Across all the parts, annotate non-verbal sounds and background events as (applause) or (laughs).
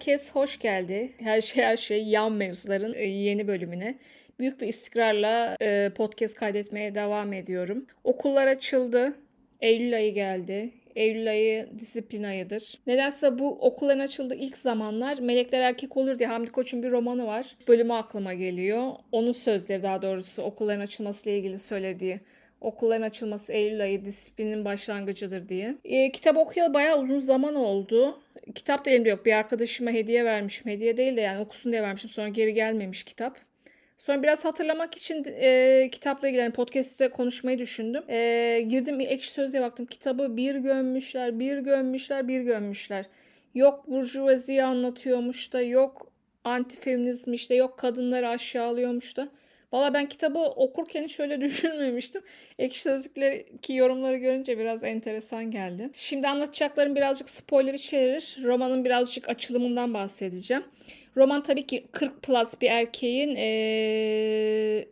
Herkes hoş geldi. Her şey her şey yan mevzuların e, yeni bölümüne. Büyük bir istikrarla e, podcast kaydetmeye devam ediyorum. Okullar açıldı. Eylül ayı geldi. Eylül ayı disiplin ayıdır. Nedense bu okulların açıldığı ilk zamanlar Melekler Erkek Olur diye Hamdi Koç'un bir romanı var. Bölümü aklıma geliyor. Onun sözleri daha doğrusu okulların açılmasıyla ilgili söylediği okulların açılması Eylül ayı disiplinin başlangıcıdır diye. E, kitap okuyalı bayağı uzun zaman oldu. Kitap da elimde yok. Bir arkadaşıma hediye vermişim. Hediye değil de yani okusun diye vermişim. Sonra geri gelmemiş kitap. Sonra biraz hatırlamak için e, kitapla ilgili yani podcast'te konuşmayı düşündüm. E, girdim ekşi sözlüğe baktım. Kitabı bir gömmüşler, bir gömmüşler, bir gömmüşler. Yok burjuvaziyi anlatıyormuş da, yok antifeminizm işte, yok kadınları aşağılıyormuş da. Valla ben kitabı okurken şöyle (laughs) düşünmemiştim. Ekşi Sözlük'teki yorumları görünce biraz enteresan geldi. Şimdi anlatacaklarım birazcık spoiler içerir. Romanın birazcık açılımından bahsedeceğim. Roman tabii ki 40 plus bir erkeğin ee,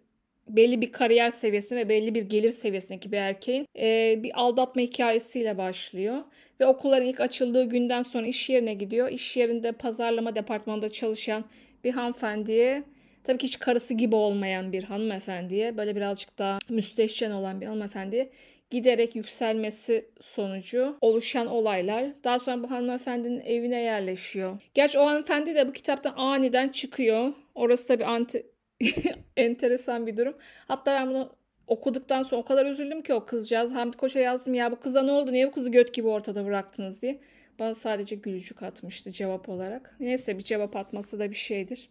belli bir kariyer seviyesinde ve belli bir gelir seviyesindeki bir erkeğin e, bir aldatma hikayesiyle başlıyor. Ve okulların ilk açıldığı günden sonra iş yerine gidiyor. İş yerinde pazarlama departmanında çalışan bir hanımefendiye tabii ki hiç karısı gibi olmayan bir hanımefendiye böyle birazcık daha müstehcen olan bir hanımefendiye giderek yükselmesi sonucu oluşan olaylar. Daha sonra bu hanımefendinin evine yerleşiyor. Gerçi o hanımefendi de bu kitaptan aniden çıkıyor. Orası da bir anti (laughs) enteresan bir durum. Hatta ben bunu okuduktan sonra o kadar üzüldüm ki o kızcağız. Hamdi Koç'a yazdım ya bu kıza ne oldu? Niye bu kızı göt gibi ortada bıraktınız diye. Bana sadece gülücük atmıştı cevap olarak. Neyse bir cevap atması da bir şeydir.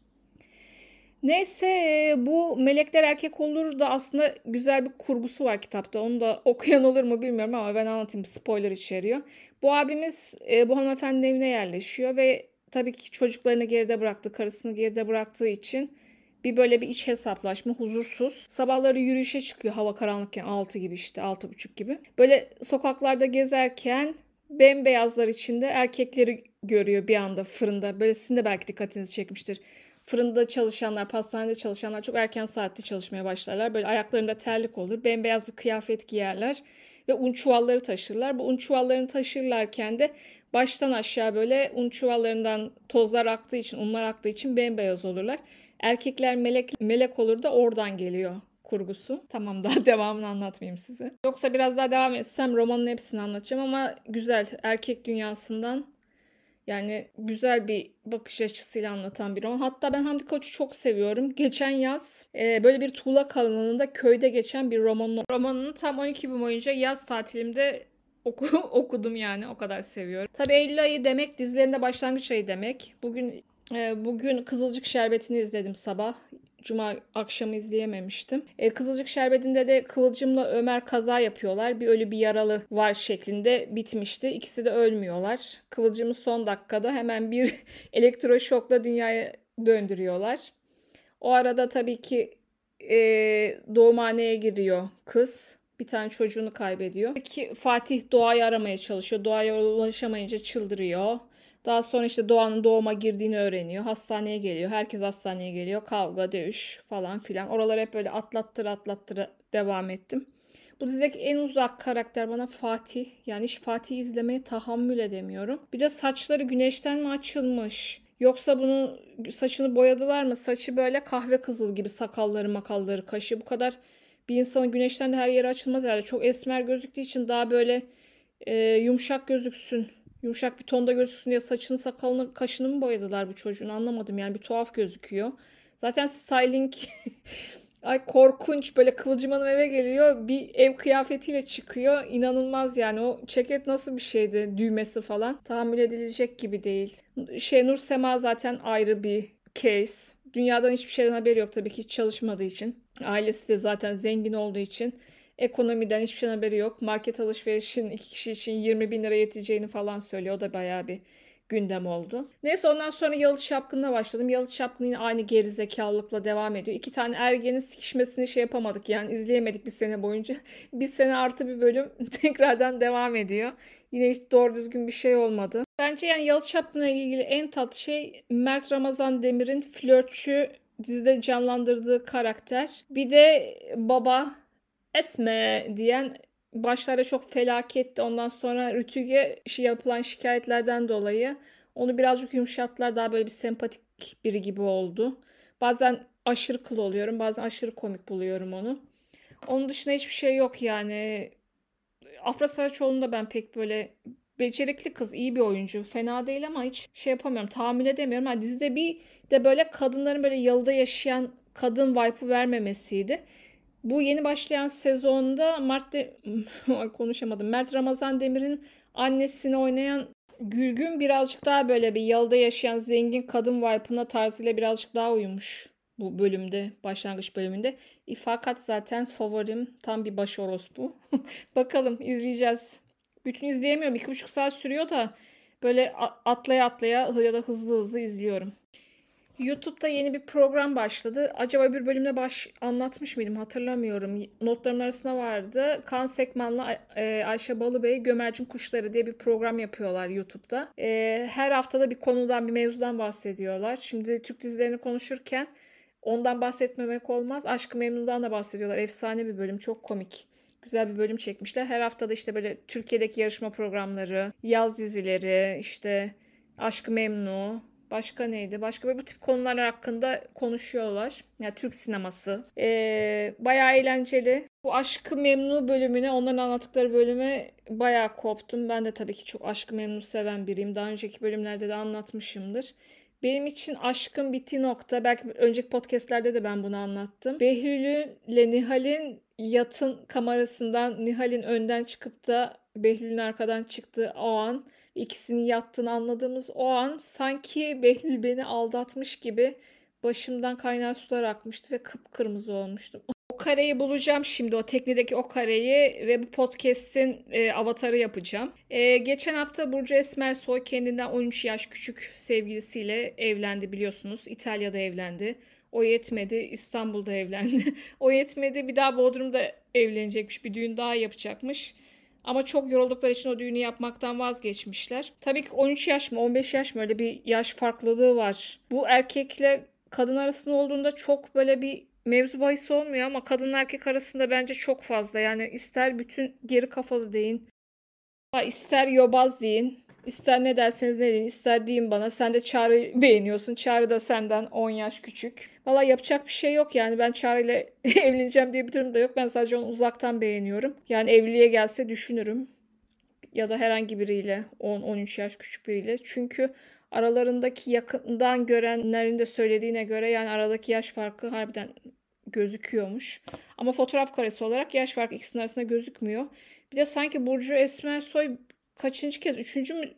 Neyse bu Melekler Erkek Olur da aslında güzel bir kurgusu var kitapta. Onu da (laughs) okuyan olur mu bilmiyorum ama ben anlatayım spoiler içeriyor. Bu abimiz bu hanımefendinin evine yerleşiyor ve tabii ki çocuklarını geride bıraktı, karısını geride bıraktığı için bir böyle bir iç hesaplaşma, huzursuz. Sabahları yürüyüşe çıkıyor hava karanlıkken 6 gibi işte 6.30 gibi. Böyle sokaklarda gezerken bembeyazlar içinde erkekleri görüyor bir anda fırında. Böyle sizin de belki dikkatinizi çekmiştir fırında çalışanlar, pastanede çalışanlar çok erken saatte çalışmaya başlarlar. Böyle ayaklarında terlik olur. Bembeyaz bir kıyafet giyerler ve un çuvalları taşırlar. Bu un çuvallarını taşırlarken de baştan aşağı böyle un çuvallarından tozlar aktığı için, unlar aktığı için bembeyaz olurlar. Erkekler melek melek olur da oradan geliyor kurgusu. Tamam daha (laughs) devamını anlatmayayım size. Yoksa biraz daha devam etsem romanın hepsini anlatacağım ama güzel erkek dünyasından yani güzel bir bakış açısıyla anlatan bir roman. Hatta ben Hamdi Koç'u çok seviyorum. Geçen yaz e, böyle bir tuğla kalınlığında köyde geçen bir romanın romanını tam 12 gün boyunca yaz tatilimde oku, (laughs) okudum yani o kadar seviyorum. Tabi Eylül ayı demek dizilerinde başlangıç ayı demek. Bugün e, bugün Kızılcık Şerbeti'ni izledim sabah. Cuma akşamı izleyememiştim. E, Kızılcık Şerbeti'nde de Kıvılcım'la Ömer kaza yapıyorlar. Bir ölü bir yaralı var şeklinde bitmişti. İkisi de ölmüyorlar. Kıvılcım'ı son dakikada hemen bir (laughs) elektroşokla dünyaya döndürüyorlar. O arada tabii ki e, doğumhaneye giriyor kız. Bir tane çocuğunu kaybediyor. Peki Fatih Doğa'yı aramaya çalışıyor. Doğa'ya ulaşamayınca çıldırıyor. Daha sonra işte Doğan'ın doğuma girdiğini öğreniyor. Hastaneye geliyor. Herkes hastaneye geliyor. Kavga, dövüş falan filan. Oraları hep böyle atlattır atlattır devam ettim. Bu dizideki en uzak karakter bana Fatih. Yani hiç Fatih izlemeye tahammül edemiyorum. Bir de saçları güneşten mi açılmış? Yoksa bunu saçını boyadılar mı? Saçı böyle kahve kızıl gibi sakalları makalları kaşı. Bu kadar bir insanın güneşten de her yeri açılmaz herhalde. Çok esmer gözüktüğü için daha böyle e, yumuşak gözüksün yumuşak bir tonda gözüksün diye saçını sakalını kaşını mı boyadılar bu çocuğun anlamadım yani bir tuhaf gözüküyor. Zaten styling (laughs) ay korkunç böyle Kıvılcım Hanım eve geliyor bir ev kıyafetiyle çıkıyor inanılmaz yani o ceket nasıl bir şeydi düğmesi falan tahammül edilecek gibi değil. Şey Nur Sema zaten ayrı bir case. Dünyadan hiçbir şeyden haberi yok tabii ki hiç çalışmadığı için. Ailesi de zaten zengin olduğu için Ekonomiden hiçbir şeyin haberi yok. Market alışverişin iki kişi için 20 bin lira yeteceğini falan söylüyor. O da bayağı bir gündem oldu. Neyse ondan sonra Yalı Çapkın'la başladım. Yalı Çapkın yine aynı gerizekalılıkla devam ediyor. İki tane ergenin sikişmesini şey yapamadık yani izleyemedik bir sene boyunca. (laughs) bir sene artı bir bölüm (laughs) tekrardan devam ediyor. Yine hiç doğru düzgün bir şey olmadı. Bence yani Yalı Çapkın'la ilgili en tat şey Mert Ramazan Demir'in flörtçü dizide canlandırdığı karakter. Bir de baba Esme diyen başlarda çok felaketti. Ondan sonra Rütüge yapılan şikayetlerden dolayı Onu birazcık yumuşattılar. Daha böyle bir sempatik biri gibi oldu. Bazen aşırı kıl oluyorum. Bazen aşırı komik buluyorum onu. Onun dışında hiçbir şey yok yani. Afra Saraçoğlu'nu da ben pek böyle becerikli kız, iyi bir oyuncu. Fena değil ama hiç şey yapamıyorum. Tahammül edemiyorum. Yani dizide bir de böyle kadınların böyle yalıda yaşayan kadın vibe'ı vermemesiydi. Bu yeni başlayan sezonda Mert de (laughs) konuşamadım. Mert Ramazan Demir'in annesini oynayan Gülgün birazcık daha böyle bir yalıda yaşayan zengin kadın vibe'ına tarzıyla birazcık daha uyumuş bu bölümde, başlangıç bölümünde. Fakat zaten favorim tam bir baş orospu. (laughs) Bakalım izleyeceğiz. Bütün izleyemiyorum. İki buçuk saat sürüyor da böyle atlaya atlaya ya da hızlı hızlı izliyorum. YouTube'da yeni bir program başladı. Acaba bir bölümde baş anlatmış mıydım hatırlamıyorum. Notların arasında vardı. Kan Sekman'la e, Ayşe Balıbey Gömercin Kuşları diye bir program yapıyorlar YouTube'da. E, her haftada bir konudan bir mevzudan bahsediyorlar. Şimdi Türk dizilerini konuşurken ondan bahsetmemek olmaz. Aşkı Memnun'dan da bahsediyorlar. Efsane bir bölüm. Çok komik güzel bir bölüm çekmişler. Her haftada işte böyle Türkiye'deki yarışma programları, yaz dizileri, işte Aşkı Memnu, başka neydi? Başka böyle bu tip konular hakkında konuşuyorlar. Yani Türk sineması. Ee, bayağı eğlenceli. Bu Aşkı Memnu bölümüne, onların anlattıkları bölüme bayağı koptum. Ben de tabii ki çok Aşkı Memnu seven biriyim. Daha önceki bölümlerde de anlatmışımdır. Benim için aşkın bittiği nokta, belki önceki podcastlerde de ben bunu anlattım. Behlül'ün ile Nihal'in yatın kamerasından Nihal'in önden çıkıp da Behlül'ün arkadan çıktığı o an ikisinin yattığını anladığımız o an sanki Behlül beni aldatmış gibi başımdan kaynar sular akmıştı ve kıpkırmızı olmuştum. O kareyi bulacağım şimdi o teknedeki o kareyi ve bu podcast'in e, avatarı yapacağım. E, geçen hafta Burcu Esmer Soy kendinden 13 yaş küçük sevgilisiyle evlendi biliyorsunuz. İtalya'da evlendi. O yetmedi İstanbul'da evlendi. (laughs) o yetmedi bir daha Bodrum'da evlenecekmiş bir düğün daha yapacakmış. Ama çok yoruldukları için o düğünü yapmaktan vazgeçmişler. Tabii ki 13 yaş mı 15 yaş mı öyle bir yaş farklılığı var. Bu erkekle kadın arasında olduğunda çok böyle bir mevzu bahis olmuyor ama kadın erkek arasında bence çok fazla. Yani ister bütün geri kafalı deyin, ister yobaz deyin, ister ne derseniz ne deyin, ister deyin bana. Sen de Çağrı beğeniyorsun. Çağrı da senden 10 yaş küçük. Valla yapacak bir şey yok yani. Ben Çağrı ile (laughs) evleneceğim diye bir durum da yok. Ben sadece onu uzaktan beğeniyorum. Yani evliliğe gelse düşünürüm. Ya da herhangi biriyle 10-13 yaş küçük biriyle. Çünkü aralarındaki yakından görenlerin de söylediğine göre yani aradaki yaş farkı harbiden gözüküyormuş. Ama fotoğraf karesi olarak yaş farkı ikisinin arasında gözükmüyor. Bir de sanki Burcu Esmersoy kaçıncı kez? Üçüncü mü?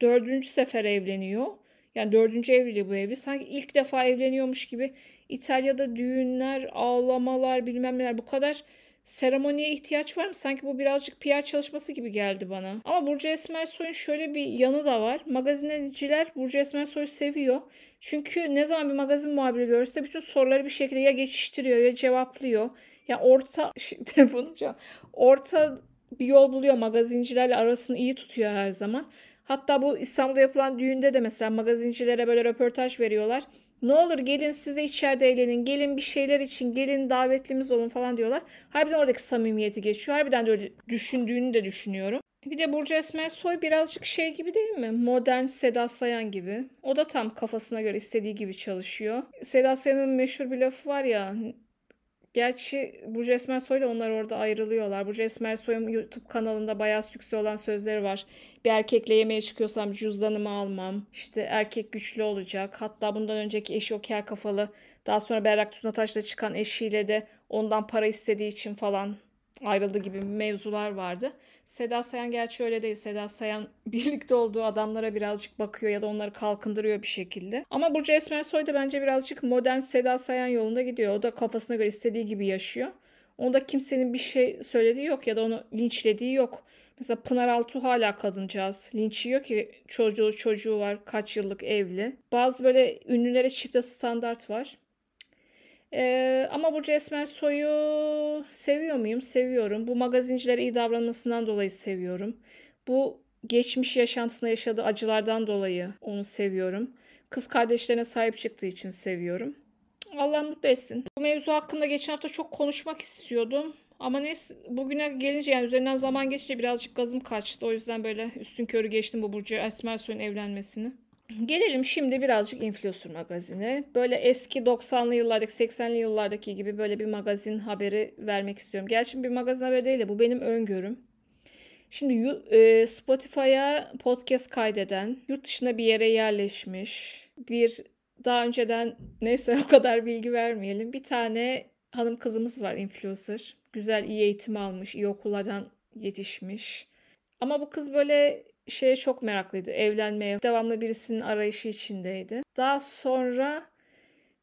Dördüncü sefer evleniyor. Yani dördüncü evliliği bu evli. Sanki ilk defa evleniyormuş gibi İtalya'da düğünler, ağlamalar bilmem neler bu kadar seremoniye ihtiyaç var mı? Sanki bu birazcık PR çalışması gibi geldi bana. Ama Burcu Esmersoy'un şöyle bir yanı da var. Magazineciler Burcu Esmersoy'u seviyor. Çünkü ne zaman bir magazin muhabiri görürse bütün soruları bir şekilde ya geçiştiriyor ya cevaplıyor. Ya orta (laughs) telefonum orta bir yol buluyor. Magazincilerle arasını iyi tutuyor her zaman. Hatta bu İstanbul'da yapılan düğünde de mesela magazincilere böyle röportaj veriyorlar. Ne olur gelin siz de içeride eğlenin. Gelin bir şeyler için gelin davetlimiz olun falan diyorlar. Harbiden oradaki samimiyeti geçiyor. Harbiden de öyle düşündüğünü de düşünüyorum. Bir de Burcu Esmersoy birazcık şey gibi değil mi? Modern Seda Sayan gibi. O da tam kafasına göre istediği gibi çalışıyor. Seda Sayan'ın meşhur bir lafı var ya. Gerçi Burcu Esmersoy ile onlar orada ayrılıyorlar. Burcu Esmersoy'un YouTube kanalında bayağı sükse olan sözleri var. Bir erkekle yemeğe çıkıyorsam cüzdanımı almam. İşte erkek güçlü olacak. Hatta bundan önceki eşi o kel kafalı. Daha sonra Berrak Tuzunataş'la çıkan eşiyle de ondan para istediği için falan ayrıldı gibi mevzular vardı. Seda Sayan gerçi öyle değil. Seda Sayan (laughs) birlikte olduğu adamlara birazcık bakıyor ya da onları kalkındırıyor bir şekilde. Ama Burcu Esmersoy da bence birazcık modern Seda Sayan yolunda gidiyor. O da kafasına göre istediği gibi yaşıyor. Onda kimsenin bir şey söylediği yok ya da onu linçlediği yok. Mesela Pınar Altuğ hala kadıncağız. Linç yiyor ki çocuğu çocuğu var kaç yıllık evli. Bazı böyle ünlülere çifte standart var. Ee, ama Burcu Esmersoy'u seviyor muyum? Seviyorum. Bu magazincilere iyi davranmasından dolayı seviyorum. Bu geçmiş yaşantısında yaşadığı acılardan dolayı onu seviyorum. Kız kardeşlerine sahip çıktığı için seviyorum. Allah mutlu etsin. Bu mevzu hakkında geçen hafta çok konuşmak istiyordum. Ama neyse bugüne gelince yani üzerinden zaman geçince birazcık gazım kaçtı. O yüzden böyle üstün körü geçtim bu Burcu Esmersoy'un evlenmesini. Gelelim şimdi birazcık Influencer magazine. Böyle eski 90'lı yıllardaki 80'li yıllardaki gibi böyle bir magazin haberi vermek istiyorum. Gerçi bir magazin haberi değil de bu benim öngörüm. Şimdi e, Spotify'a podcast kaydeden, yurt dışına bir yere yerleşmiş, bir daha önceden neyse (laughs) o kadar bilgi vermeyelim. Bir tane hanım kızımız var influencer. Güzel iyi eğitim almış, iyi okullardan yetişmiş. Ama bu kız böyle şeye çok meraklıydı. Evlenmeye, devamlı birisinin arayışı içindeydi. Daha sonra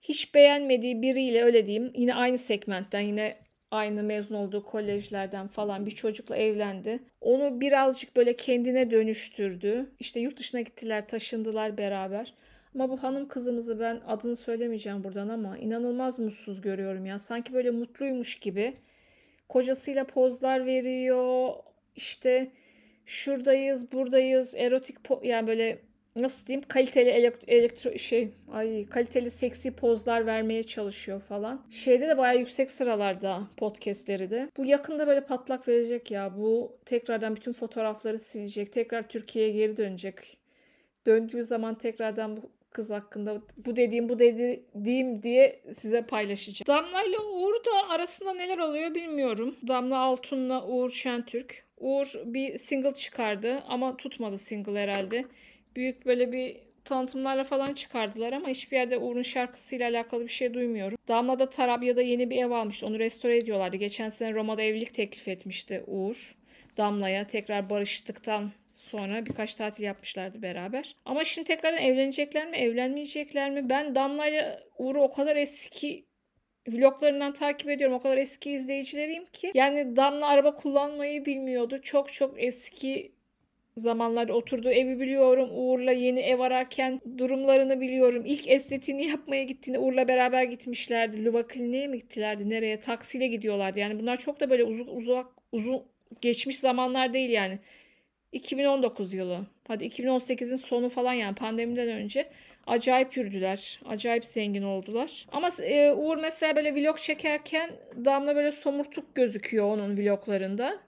hiç beğenmediği biriyle öyle diyeyim yine aynı segmentten yine aynı mezun olduğu kolejlerden falan bir çocukla evlendi. Onu birazcık böyle kendine dönüştürdü. İşte yurt dışına gittiler, taşındılar beraber. Ama bu hanım kızımızı ben adını söylemeyeceğim buradan ama inanılmaz mutsuz görüyorum ya. Sanki böyle mutluymuş gibi. Kocasıyla pozlar veriyor. İşte şuradayız, buradayız. Erotik yani böyle nasıl diyeyim kaliteli elektro, elektro şey ay kaliteli seksi pozlar vermeye çalışıyor falan. Şeyde de bayağı yüksek sıralarda podcastleri de. Bu yakında böyle patlak verecek ya. Bu tekrardan bütün fotoğrafları silecek. Tekrar Türkiye'ye geri dönecek. Döndüğü zaman tekrardan bu kız hakkında bu dediğim bu dediğim diye size paylaşacağım. Damla ile Uğur da arasında neler oluyor bilmiyorum. Damla Altun'la Uğur Şentürk. Uğur bir single çıkardı ama tutmadı single herhalde. Büyük böyle bir tanıtımlarla falan çıkardılar ama hiçbir yerde Uğur'un şarkısıyla alakalı bir şey duymuyorum. Damla da Tarabya'da yeni bir ev almıştı. Onu restore ediyorlardı. Geçen sene Roma'da evlilik teklif etmişti Uğur. Damla'ya tekrar barıştıktan sonra birkaç tatil yapmışlardı beraber. Ama şimdi tekrardan evlenecekler mi, evlenmeyecekler mi? Ben Damla'yla Uğur'u o kadar eski vloglarından takip ediyorum. O kadar eski izleyicileriyim ki. Yani Damla araba kullanmayı bilmiyordu. Çok çok eski zamanlarda oturduğu evi biliyorum. Uğur'la yeni ev ararken durumlarını biliyorum. İlk estetiğini yapmaya gittiğinde Uğur'la beraber gitmişlerdi. Luva Kliniğe mi gittilerdi? Nereye? Taksiyle gidiyorlardı. Yani bunlar çok da böyle uzun uzak uzun geçmiş zamanlar değil yani. 2019 yılı. Hadi 2018'in sonu falan yani pandemiden önce acayip yürüdüler. Acayip zengin oldular. Ama e, Uğur mesela böyle vlog çekerken Damla böyle somurtuk gözüküyor onun vloglarında.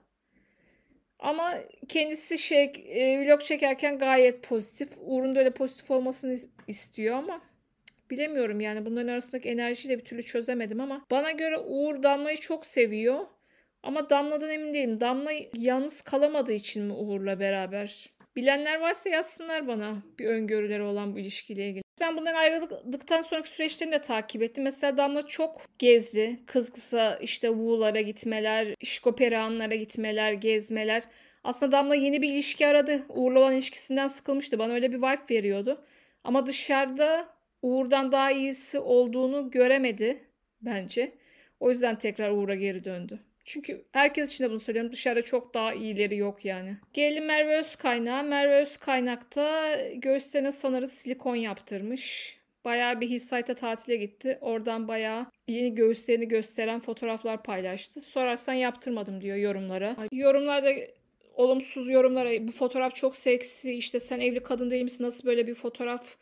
Ama kendisi şey e, vlog çekerken gayet pozitif. Uğur'un da öyle pozitif olmasını istiyor ama bilemiyorum yani bunların arasındaki enerjiyi de bir türlü çözemedim ama bana göre Uğur Damla'yı çok seviyor. Ama Damla'dan emin değilim. Damla yalnız kalamadığı için mi Uğur'la beraber? Bilenler varsa yazsınlar bana bir öngörüleri olan bu ilişkiyle ilgili. Ben bundan ayrıldıktan sonraki süreçlerini de takip ettim. Mesela Damla çok gezdi. Kız kısa işte Wu'lara gitmeler, Şkoperanlara gitmeler, gezmeler. Aslında Damla yeni bir ilişki aradı. Uğur'la olan ilişkisinden sıkılmıştı. Bana öyle bir vibe veriyordu. Ama dışarıda Uğur'dan daha iyisi olduğunu göremedi bence. O yüzden tekrar Uğur'a geri döndü. Çünkü herkes için de bunu söylüyorum. Dışarıda çok daha iyileri yok yani. Gelelim Merve Özkaynak'a. Merve Özkaynak'ta göğüslerine sanırız silikon yaptırmış. Bayağı bir Hissayt'a tatile gitti. Oradan bayağı yeni göğüslerini gösteren fotoğraflar paylaştı. Sorarsan yaptırmadım diyor yorumlara. Yorumlarda olumsuz yorumlara bu fotoğraf çok seksi işte sen evli kadın değil misin nasıl böyle bir fotoğraf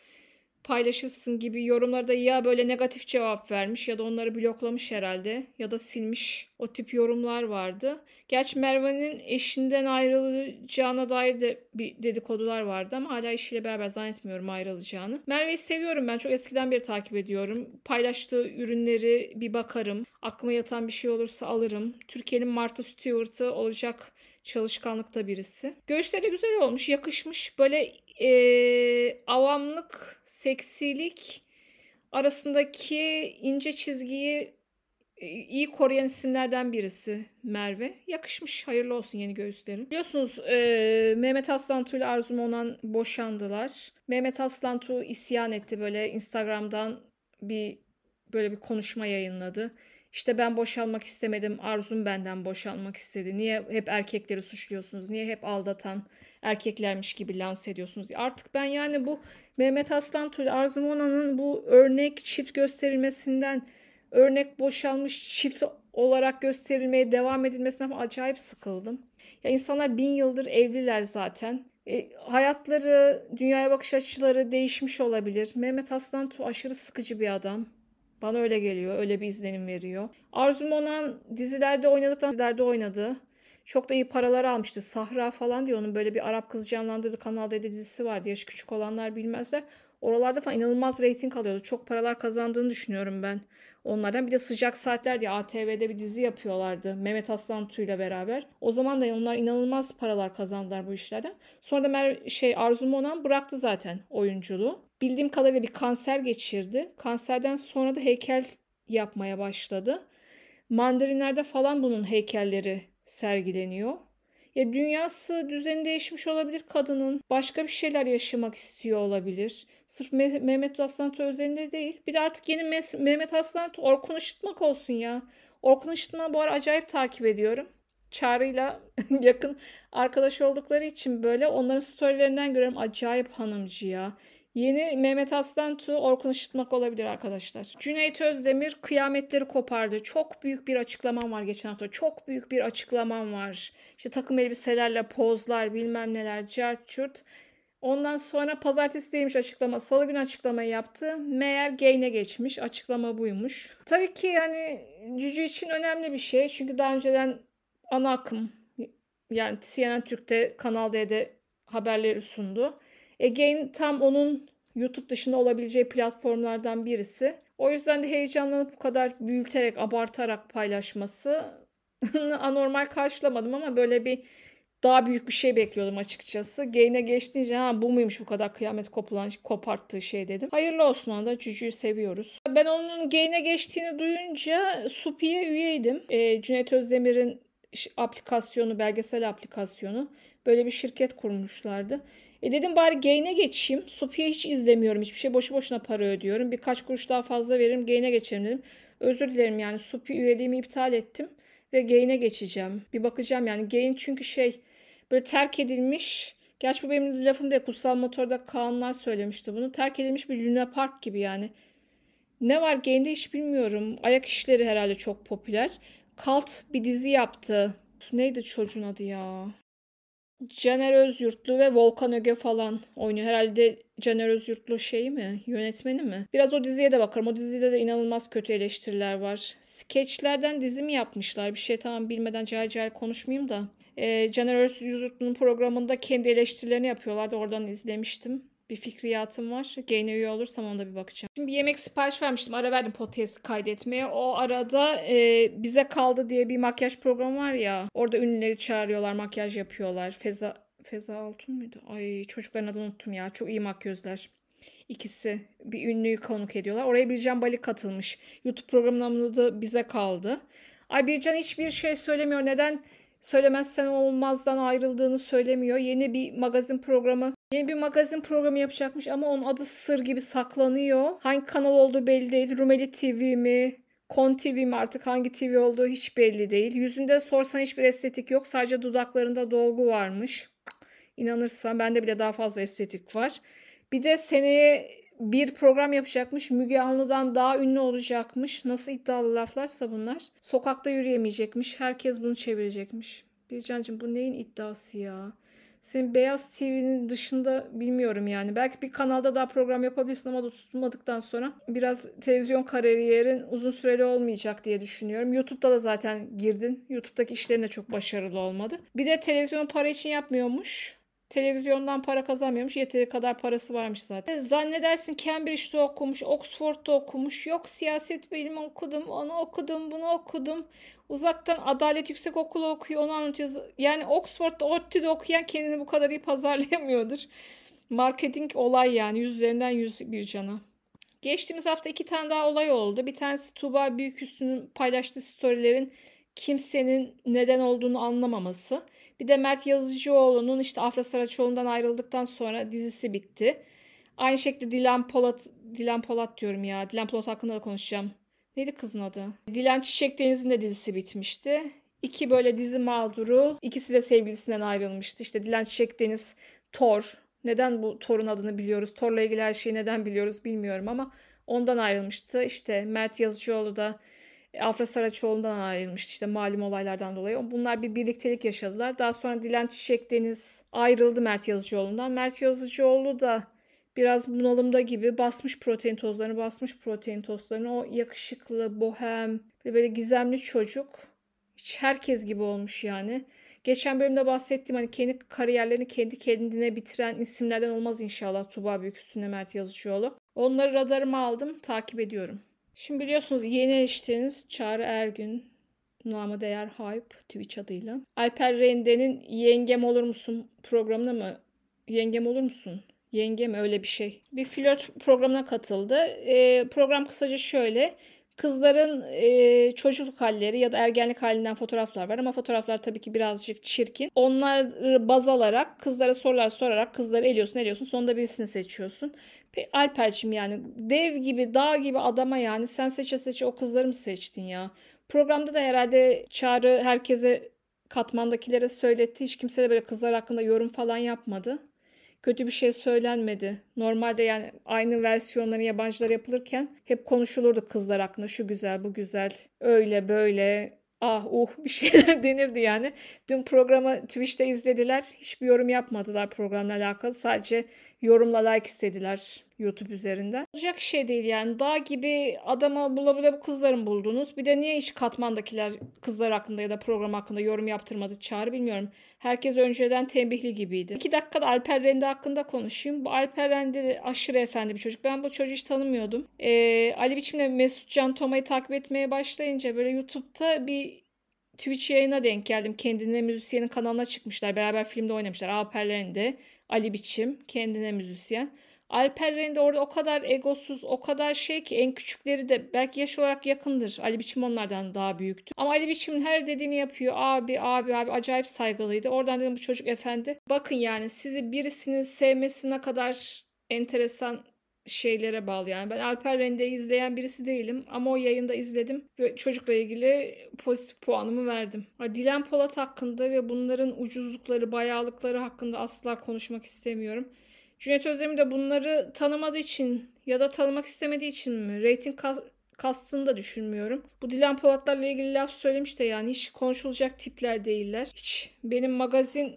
paylaşırsın gibi yorumlarda ya böyle negatif cevap vermiş ya da onları bloklamış herhalde ya da silmiş o tip yorumlar vardı. Gerçi Merve'nin eşinden ayrılacağına dair de bir dedikodular vardı ama hala eşiyle beraber zannetmiyorum ayrılacağını. Merve'yi seviyorum ben çok eskiden beri takip ediyorum. Paylaştığı ürünleri bir bakarım. Aklıma yatan bir şey olursa alırım. Türkiye'nin Martha Stewart'ı olacak çalışkanlıkta birisi. Göğüsleri güzel olmuş, yakışmış. Böyle e, avamlık, seksilik arasındaki ince çizgiyi iyi koruyan isimlerden birisi Merve. Yakışmış. Hayırlı olsun yeni göğüslerin. Biliyorsunuz e, Mehmet Aslantu ile Arzu Monan boşandılar. Mehmet Aslantu isyan etti böyle Instagram'dan bir böyle bir konuşma yayınladı. İşte ben boşanmak istemedim. Arzum benden boşanmak istedi. Niye hep erkekleri suçluyorsunuz? Niye hep aldatan erkeklermiş gibi lanse ediyorsunuz? Artık ben yani bu Mehmet Aslan Tül, Arzu Mona'nın bu örnek çift gösterilmesinden örnek boşanmış çift olarak gösterilmeye devam edilmesinden acayip sıkıldım. Ya insanlar bin yıldır evliler zaten. E, hayatları, dünyaya bakış açıları değişmiş olabilir. Mehmet Aslan Tuğ aşırı sıkıcı bir adam. Bana öyle geliyor. Öyle bir izlenim veriyor. Arzu Monan dizilerde oynadıktan dizilerde oynadı. Çok da iyi paralar almıştı. Sahra falan diyor. Onun böyle bir Arap kız canlandırdığı Kanal D dizisi vardı. Yaşı küçük olanlar bilmezler. Oralarda falan inanılmaz reyting alıyordu. Çok paralar kazandığını düşünüyorum ben onlardan. Bir de Sıcak Saatler diye ATV'de bir dizi yapıyorlardı. Mehmet Aslan ile beraber. O zaman da onlar inanılmaz paralar kazandılar bu işlerden. Sonra da Mer şey Arzu Monan bıraktı zaten oyunculuğu. Bildiğim kadarıyla bir kanser geçirdi. Kanserden sonra da heykel yapmaya başladı. Mandarinlerde falan bunun heykelleri sergileniyor. Ya dünyası düzeni değişmiş olabilir kadının. Başka bir şeyler yaşamak istiyor olabilir. Sırf Me- Mehmet Aslan özelinde değil. Bir de artık yeni Mes- Mehmet Aslan Orkun Işıtmak olsun ya. Orkun Işıtmak bu ara acayip takip ediyorum. Çağrı'yla (laughs) yakın arkadaş oldukları için böyle onların storylerinden görüyorum acayip hanımcı ya. Yeni Mehmet Aslan Tu Orkun Işıtmak olabilir arkadaşlar. Cüneyt Özdemir kıyametleri kopardı. Çok büyük bir açıklamam var geçen hafta. Çok büyük bir açıklamam var. İşte takım elbiselerle pozlar bilmem neler cart Ondan sonra pazartesi değilmiş açıklama. Salı günü açıklamayı yaptı. Meğer gain'e geçmiş. Açıklama buymuş. Tabii ki hani Cücü için önemli bir şey. Çünkü daha önceden ana akım yani CNN Türk'te Kanal D'de haberleri sundu. Again tam onun YouTube dışında olabileceği platformlardan birisi. O yüzden de heyecanlanıp bu kadar büyüterek, abartarak paylaşması (laughs) anormal karşılamadım ama böyle bir daha büyük bir şey bekliyordum açıkçası. Gain'e geçtiğince ha bu muymuş bu kadar kıyamet kopulan, koparttığı şey dedim. Hayırlı olsun anda Cücü'yü seviyoruz. Ben onun Gain'e geçtiğini duyunca Supi'ye üyeydim. E, Cüneyt Özdemir'in aplikasyonu, belgesel aplikasyonu. Böyle bir şirket kurmuşlardı. E dedim bari Gain'e geçeyim. Sophia hiç izlemiyorum. Hiçbir şey boşu boşuna para ödüyorum. Birkaç kuruş daha fazla veririm. Gain'e geçerim dedim. Özür dilerim yani Sophia üyeliğimi iptal ettim. Ve Gain'e geçeceğim. Bir bakacağım yani. Gain çünkü şey böyle terk edilmiş. Gerçi bu benim lafım değil. Kutsal Motor'da Kaanlar söylemişti bunu. Terk edilmiş bir Luna Park gibi yani. Ne var Gain'de hiç bilmiyorum. Ayak işleri herhalde çok popüler. Kalt bir dizi yaptı. Neydi çocuğun adı ya? Caner Özyurtlu ve Volkan Öge falan oynuyor. Herhalde Caner Özyurtlu şey mi? Yönetmeni mi? Biraz o diziye de bakarım. O dizide de inanılmaz kötü eleştiriler var. Skeçlerden dizi mi yapmışlar? Bir şey tamam bilmeden cahil cahil konuşmayayım da. Ee, Caner Özyurtlu'nun programında kendi eleştirilerini yapıyorlardı. Oradan izlemiştim bir fikriyatım var. Gain'e üye olursam onda bir bakacağım. Şimdi bir yemek sipariş vermiştim. Ara verdim podcast kaydetmeye. O arada e, bize kaldı diye bir makyaj programı var ya. Orada ünlüleri çağırıyorlar, makyaj yapıyorlar. Feza Feza Altun muydu? Ay çocukların adını unuttum ya. Çok iyi makyözler. İkisi bir ünlüyü konuk ediyorlar. Oraya Bircan Bali katılmış. YouTube programının adı bize kaldı. Ay Bircan hiçbir şey söylemiyor. Neden söylemezsen olmazdan ayrıldığını söylemiyor. Yeni bir magazin programı Yeni bir magazin programı yapacakmış ama onun adı sır gibi saklanıyor. Hangi kanal olduğu belli değil. Rumeli TV mi? Kon TV mi artık hangi TV olduğu hiç belli değil. Yüzünde sorsan hiçbir estetik yok. Sadece dudaklarında dolgu varmış. İnanırsan bende bile daha fazla estetik var. Bir de seneye bir program yapacakmış. Müge Anlı'dan daha ünlü olacakmış. Nasıl iddialı laflarsa bunlar. Sokakta yürüyemeyecekmiş. Herkes bunu çevirecekmiş. Bircan'cığım bu neyin iddiası ya? Senin Beyaz TV'nin dışında bilmiyorum yani. Belki bir kanalda daha program yapabilirsin ama da tutulmadıktan sonra biraz televizyon kariyerin uzun süreli olmayacak diye düşünüyorum. YouTube'da da zaten girdin. YouTube'daki işlerin de çok başarılı olmadı. Bir de televizyon para için yapmıyormuş. Televizyondan para kazanmıyormuş. Yeteri kadar parası varmış zaten. Zannedersin Cambridge'de okumuş, Oxford'da okumuş. Yok siyaset bilimi okudum, onu okudum, bunu okudum. Uzaktan Adalet Yüksek Okulu okuyor, onu anlatıyor. Yani Oxford'da, ODTÜ'de okuyan kendini bu kadar iyi pazarlayamıyordur. Marketing olay yani. Yüz üzerinden yüz bir cana. Geçtiğimiz hafta iki tane daha olay oldu. Bir tanesi Tuğba Büyüküstü'nün paylaştığı storylerin kimsenin neden olduğunu anlamaması. Bir de Mert Yazıcıoğlu'nun işte Afra Saraçoğlu'ndan ayrıldıktan sonra dizisi bitti. Aynı şekilde Dilan Polat, Dilan Polat diyorum ya. Dilan Polat hakkında da konuşacağım. Neydi kızın adı? Dilan Çiçek Deniz'in de dizisi bitmişti. İki böyle dizi mağduru. ikisi de sevgilisinden ayrılmıştı. İşte Dilan Çiçek Deniz, Thor. Neden bu Thor'un adını biliyoruz? Thor'la ilgili her şeyi neden biliyoruz bilmiyorum ama ondan ayrılmıştı. İşte Mert Yazıcıoğlu da Afra Saraçoğlu'ndan ayrılmıştı işte malum olaylardan dolayı. Bunlar bir birliktelik yaşadılar. Daha sonra Dilan Çiçek Deniz ayrıldı Mert Yazıcıoğlu'ndan. Mert Yazıcıoğlu da biraz bunalımda gibi basmış protein tozlarını, basmış protein tozlarını. O yakışıklı, bohem, böyle gizemli çocuk. Hiç herkes gibi olmuş yani. Geçen bölümde bahsettiğim hani kendi kariyerlerini kendi kendine bitiren isimlerden olmaz inşallah Tuba Büyüküstüne Mert Yazıcıoğlu. Onları radarıma aldım, takip ediyorum. Şimdi biliyorsunuz yeni eriştiğiniz Çağrı Ergün, namı değer Hype Twitch adıyla. Alper Rende'nin Yengem Olur Musun programına mı? Yengem Olur Musun? Yengem öyle bir şey. Bir flört programına katıldı. E, program kısaca şöyle. Kızların e, çocukluk halleri ya da ergenlik halinden fotoğraflar var ama fotoğraflar tabii ki birazcık çirkin. Onları baz alarak kızlara sorular sorarak kızları eliyorsun eliyorsun sonunda birisini seçiyorsun. Alper'cim yani dev gibi dağ gibi adama yani sen seçe seçe o kızları mı seçtin ya? Programda da herhalde Çağrı herkese katmandakilere söyletti. Hiç kimse de böyle kızlar hakkında yorum falan yapmadı kötü bir şey söylenmedi. Normalde yani aynı versiyonları yabancılar yapılırken hep konuşulurdu kızlar hakkında. Şu güzel, bu güzel, öyle böyle ah uh (laughs) bir şeyler denirdi yani. Dün programı Twitch'te izlediler. Hiçbir yorum yapmadılar programla alakalı. Sadece yorumla like istediler YouTube üzerinden. Olacak şey değil yani. Dağ gibi adama bula bula bu kızların buldunuz. Bir de niye hiç katmandakiler kızlar hakkında ya da program hakkında yorum yaptırmadı çağrı bilmiyorum. Herkes önceden tembihli gibiydi. İki dakikada Alper Rende hakkında konuşayım. Bu Alper Rende de aşırı efendi bir çocuk. Ben bu çocuğu hiç tanımıyordum. Ee, Ali Biçim'le Mesut Can Toma'yı takip etmeye başlayınca böyle YouTube'da bir Twitch yayına denk geldim. Kendine müzisyenin kanalına çıkmışlar. Beraber filmde oynamışlar. Alper Rende, Ali Biçim, kendine müzisyen. Alper Rende orada o kadar egosuz, o kadar şey ki en küçükleri de belki yaş olarak yakındır. Ali Biçim onlardan daha büyüktü. Ama Ali Biçim'in her dediğini yapıyor. Abi, abi, abi acayip saygılıydı. Oradan dedim bu çocuk efendi. Bakın yani sizi birisinin sevmesine kadar enteresan şeylere bağlı yani. Ben Alper Rende'yi izleyen birisi değilim ama o yayında izledim ve çocukla ilgili pozitif puanımı verdim. Dilan Polat hakkında ve bunların ucuzlukları, bayağılıkları hakkında asla konuşmak istemiyorum. Cüneyt Özdemir de bunları tanımadığı için ya da tanımak istemediği için mi? Rating kastını da düşünmüyorum. Bu Dilan Polatlarla ilgili laf söylemiş de yani hiç konuşulacak tipler değiller. Hiç benim magazin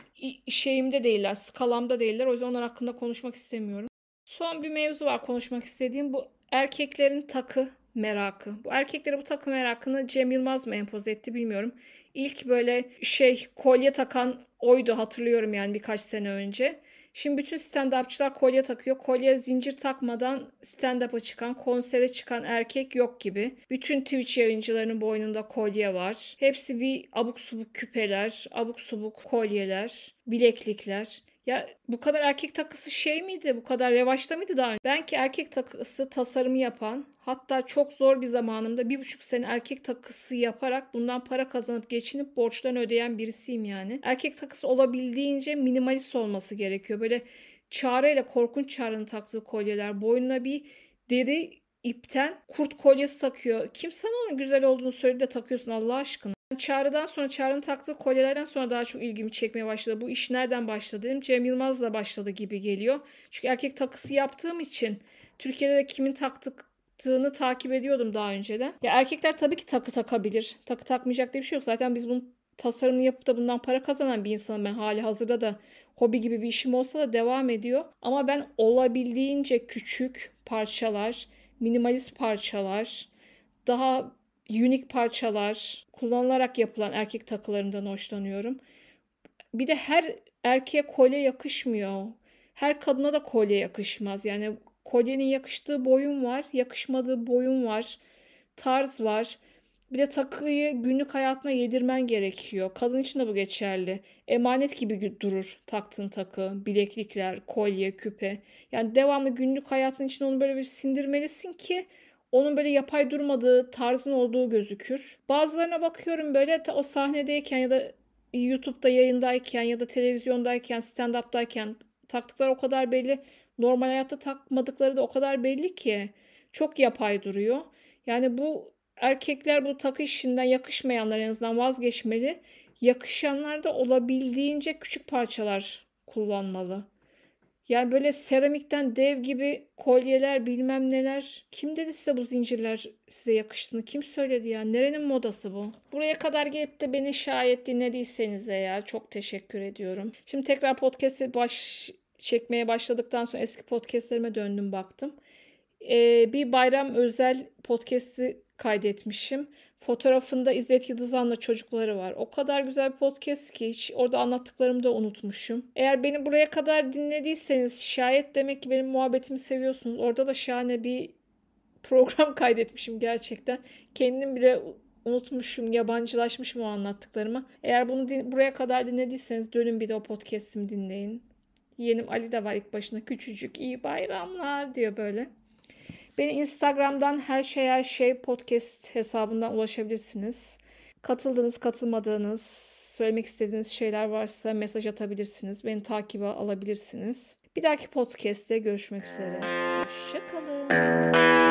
şeyimde değiller, skalamda değiller. O yüzden onlar hakkında konuşmak istemiyorum. Son bir mevzu var konuşmak istediğim. Bu erkeklerin takı merakı. Bu erkeklere bu takı merakını Cem Yılmaz mı empoze etti bilmiyorum. İlk böyle şey kolye takan oydu hatırlıyorum yani birkaç sene önce. Şimdi bütün stand-upçılar kolye takıyor. Kolye zincir takmadan stand-up'a çıkan, konsere çıkan erkek yok gibi. Bütün Twitch yayıncılarının boynunda kolye var. Hepsi bir abuk subuk küpeler, abuk subuk kolyeler, bileklikler. Ya bu kadar erkek takısı şey miydi? Bu kadar revaçta mıydı daha önce? Ben ki erkek takısı tasarımı yapan hatta çok zor bir zamanımda bir buçuk sene erkek takısı yaparak bundan para kazanıp geçinip borçlarını ödeyen birisiyim yani. Erkek takısı olabildiğince minimalist olması gerekiyor. Böyle çareyle korkunç çağrının taktığı kolyeler boynuna bir deri ipten kurt kolyesi takıyor. Kim sana onun güzel olduğunu söyledi de takıyorsun Allah aşkına. Çağrı'dan sonra Çağrı'nın taktığı kolyelerden sonra daha çok ilgimi çekmeye başladı. Bu iş nereden başladı dedim. Cem Yılmaz'la başladı gibi geliyor. Çünkü erkek takısı yaptığım için Türkiye'de de kimin taktığını takip ediyordum daha önceden. Ya erkekler tabii ki takı takabilir. Takı takmayacak diye bir şey yok. Zaten biz bunun tasarımını yapıp da bundan para kazanan bir insanım ben hali hazırda da hobi gibi bir işim olsa da devam ediyor. Ama ben olabildiğince küçük parçalar, minimalist parçalar, daha unik parçalar kullanılarak yapılan erkek takılarından hoşlanıyorum. Bir de her erkeğe kolye yakışmıyor. Her kadına da kolye yakışmaz. Yani kolyenin yakıştığı boyun var, yakışmadığı boyun var, tarz var. Bir de takıyı günlük hayatına yedirmen gerekiyor. Kadın için de bu geçerli. Emanet gibi durur taktığın takı, bileklikler, kolye, küpe. Yani devamlı günlük hayatın içinde onu böyle bir sindirmelisin ki onun böyle yapay durmadığı, tarzın olduğu gözükür. Bazılarına bakıyorum böyle o sahnedeyken ya da YouTube'da yayındayken ya da televizyondayken, stand-up'tayken taktıkları o kadar belli. Normal hayatta takmadıkları da o kadar belli ki çok yapay duruyor. Yani bu erkekler bu takı işinden yakışmayanlar en azından vazgeçmeli. Yakışanlar da olabildiğince küçük parçalar kullanmalı. Yani böyle seramikten dev gibi kolyeler bilmem neler. Kim dedi size bu zincirler size yakıştığını? Kim söyledi ya? Nerenin modası bu? Buraya kadar gelip de beni şayet dinlediyseniz eğer çok teşekkür ediyorum. Şimdi tekrar podcast'i baş çekmeye başladıktan sonra eski podcastlerime döndüm baktım. Ee, bir bayram özel podcast'i kaydetmişim. Fotoğrafında İzzet Yıldızan'la çocukları var. O kadar güzel podcast ki hiç orada anlattıklarımı da unutmuşum. Eğer beni buraya kadar dinlediyseniz şayet demek ki benim muhabbetimi seviyorsunuz. Orada da şahane bir program (laughs) kaydetmişim gerçekten. Kendim bile unutmuşum, yabancılaşmışım o anlattıklarımı. Eğer bunu din- buraya kadar dinlediyseniz dönün bir de o podcast'imi dinleyin. Yeğenim Ali de var ilk başına küçücük. iyi bayramlar diyor böyle. Beni Instagram'dan her şey her şey podcast hesabından ulaşabilirsiniz. Katıldığınız, katılmadığınız, söylemek istediğiniz şeyler varsa mesaj atabilirsiniz. Beni takibe alabilirsiniz. Bir dahaki podcast'te görüşmek üzere. Hoşçakalın.